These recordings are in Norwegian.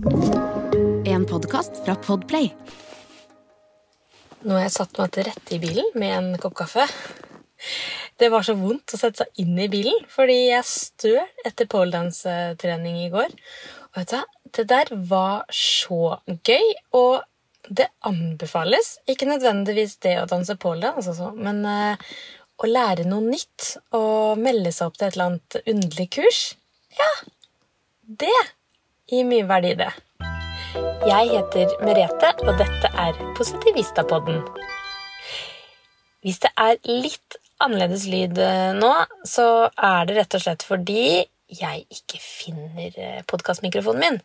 En podkast fra Podplay. Nå har jeg satt meg til rette i bilen med en kopp kaffe. Det var så vondt å sette seg inn i bilen, fordi jeg støl etter poledance-trening i går. Og vet du, det der var så gøy, og det anbefales. Ikke nødvendigvis det å danse poledance, altså, men uh, å lære noe nytt og melde seg opp til et eller annet underlig kurs, ja, det gir mye verdi, det. Jeg heter Merete, og dette er Positivistapodden. Hvis det er litt annerledes lyd eh, nå, så er det rett og slett fordi jeg ikke finner eh, podkastmikrofonen min.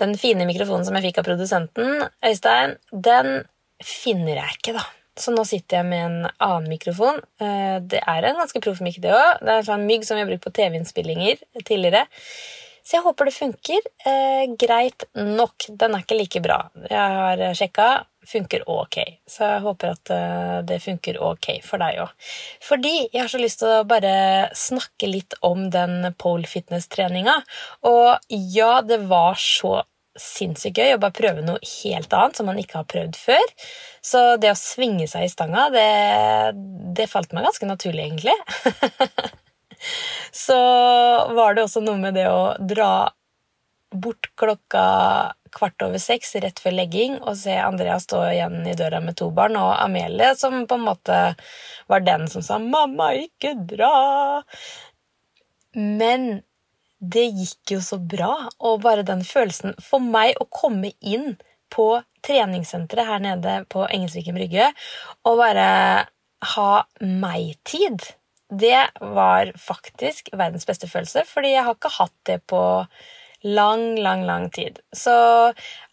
Den fine mikrofonen som jeg fikk av produsenten, Øystein, den finner jeg ikke, da. Så nå sitter jeg med en annen mikrofon. Eh, det er en ganske proff mikk, det òg. Det er en sånn mygg som vi har brukt på TV-innspillinger tidligere. Så jeg håper det funker. Eh, greit nok. Den er ikke like bra. Jeg har sjekka. Funker ok. Så jeg håper at eh, det funker ok for deg òg. Fordi jeg har så lyst til å bare snakke litt om den pole fitness-treninga. Og ja, det var så sinnssykt gøy å bare prøve noe helt annet som man ikke har prøvd før. Så det å svinge seg i stanga, det, det falt meg ganske naturlig, egentlig. så var det også noe med det å dra bort klokka kvart over seks rett før legging og se Andrea stå igjen i døra med to barn, og Amelie som på en måte var den som sa 'mamma, ikke dra'. Men det gikk jo så bra, og bare den følelsen For meg å komme inn på treningssenteret her nede på Engelsviken brygge og bare ha meg-tid det var faktisk verdens beste følelse, fordi jeg har ikke hatt det på lang, lang, lang tid. Så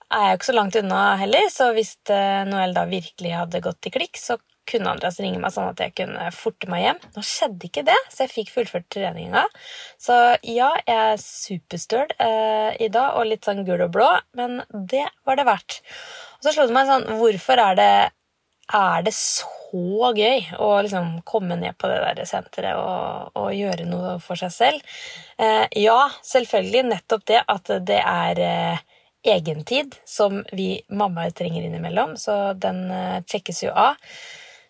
er jeg jo ikke så langt unna heller, så hvis eh, Noel da virkelig hadde gått i klikk, så kunne Andreas ringe meg sånn at jeg kunne forte meg hjem. Nå skjedde ikke det, så jeg fikk fullført treninga. Så ja, jeg er superstøl eh, i dag, og litt sånn gul og blå, men det var det verdt. Og så slo det meg sånn Hvorfor er det, er det så gøy å liksom komme ned på det der senteret og, og, gjøre noe for seg selv. Eh, ja, selvfølgelig nettopp det at det er eh, egentid som vi mammaer trenger innimellom, så den eh, sjekkes jo av.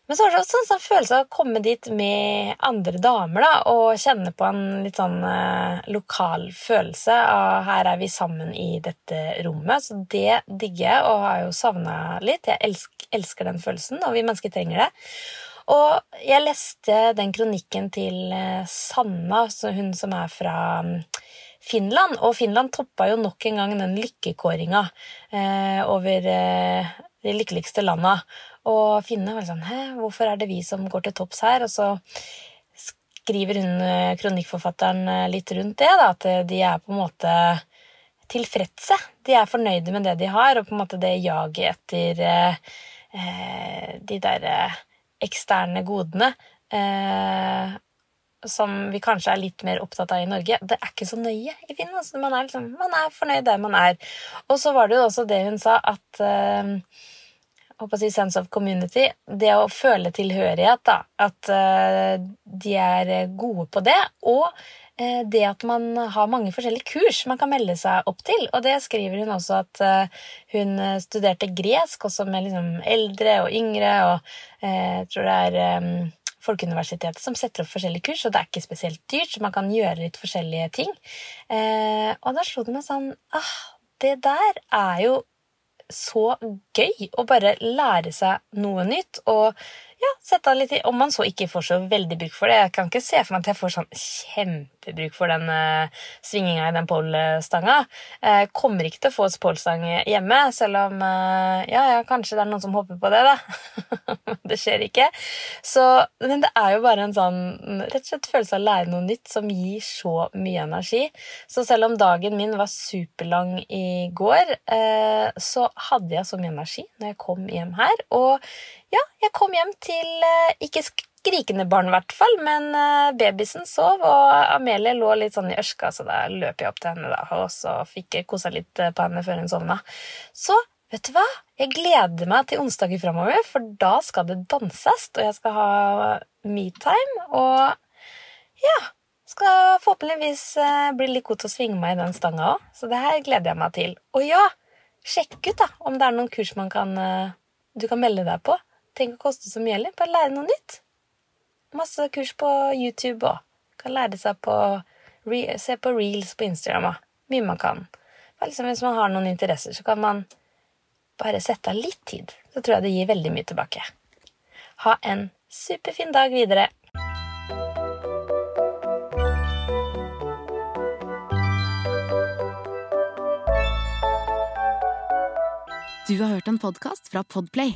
Men så var det også en sånn følelse av å komme dit med andre damer da, og kjenne på en litt sånn eh, lokal følelse av her er vi sammen i dette rommet. Så det digger jeg og har jo savna litt. Jeg elsker, elsker, den følelsen, og vi mennesker trenger det. Og jeg leste den kronikken til eh, Sanna, hun som er fra mm, Finland, og Finland toppa jo nok en gang den lykkekåringa eh, over eh, de lykkeligste landa. Og Finne var sånn Hæ, hvorfor er det vi som går til topps her? Og så skriver hun eh, kronikkforfatteren eh, litt rundt det, da, at eh, de er på en måte tilfredse. De er fornøyde med det de har, og på en måte det jaget etter eh, de der eksterne godene eh, som vi kanskje er litt mer opptatt av i Norge, det er ikke så nøye i Finland. Altså, man, er liksom, man er fornøyd der man er. Og så var det jo også det hun sa, at eh, håper å si sense of community, det å føle tilhørighet, da, at uh, de er gode på det, og uh, det at man har mange forskjellige kurs man kan melde seg opp til. Og det skriver hun også at uh, hun studerte gresk, også med liksom eldre og yngre, og jeg tror det er um, Folkeuniversitetet som setter opp forskjellige kurs, og det er ikke spesielt dyrt, så man kan gjøre litt forskjellige ting. og da slo det meg sånn ah, Det der er jo så gøy å bare lære seg noe nytt. Og ja, sette av litt i Om man så ikke får så veldig bruk for det. Jeg kan ikke se for meg at jeg får sånn kjempebruk for den uh, svinginga i den polstanga. Uh, kommer ikke til å få polstang hjemme, selv om uh, ja, ja, kanskje det er noen som håper på det, da. det skjer ikke. Så, men det er jo bare en sånn rett og slett følelse av å lære noe nytt som gir så mye energi. Så selv om dagen min var superlang i går, uh, så hadde jeg så mye energi når jeg kom hjem her. Og ja, jeg kom hjem til eh, ikke skrikende barn, i hvert fall, men eh, babysen sov, og Amelie lå litt sånn i ørska, så da løp jeg opp til henne da, og så fikk jeg kosa litt eh, på henne før hun sovna. Så vet du hva? Jeg gleder meg til onsdager framover, for da skal det danses, og jeg skal ha metime, og ja skal forhåpentligvis bli litt god til å svinge meg i den stanga òg, så det her gleder jeg meg til. Og ja, sjekk ut da, om det er noen kurs man kan, du kan melde deg på. Tenk å koste så mye heller. Bare lære noe nytt. Masse kurs på YouTube òg. Kan lære seg på Se på reels på Instagram òg. Mye man kan. Liksom, hvis man har noen interesser, så kan man bare sette av litt tid. Så tror jeg det gir veldig mye tilbake. Ha en superfin dag videre. Du har hørt en podkast fra Podplay.